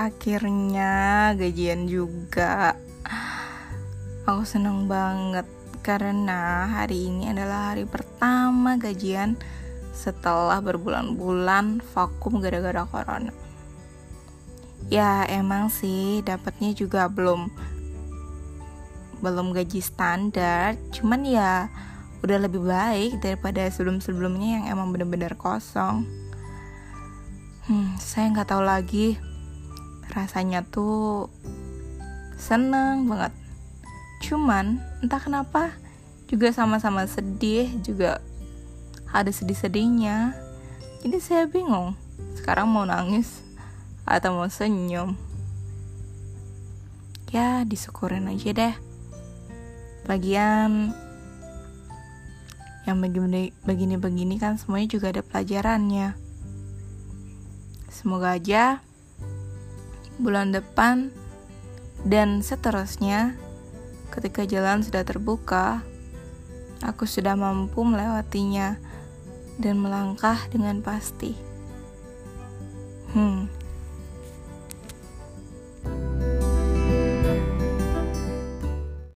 akhirnya gajian juga. Aku seneng banget karena hari ini adalah hari pertama gajian setelah berbulan-bulan vakum gara-gara corona. Ya emang sih dapatnya juga belum belum gaji standar, cuman ya udah lebih baik daripada sebelum-sebelumnya yang emang bener-bener kosong. Hmm, saya nggak tahu lagi rasanya tuh seneng banget. Cuman entah kenapa juga sama-sama sedih juga ada sedih-sedihnya. Jadi saya bingung sekarang mau nangis atau mau senyum. Ya disyukurin aja deh. Lagian yang begini-begini kan semuanya juga ada pelajarannya. Semoga aja bulan depan dan seterusnya ketika jalan sudah terbuka, aku sudah mampu melewatinya dan melangkah dengan pasti. Hmm,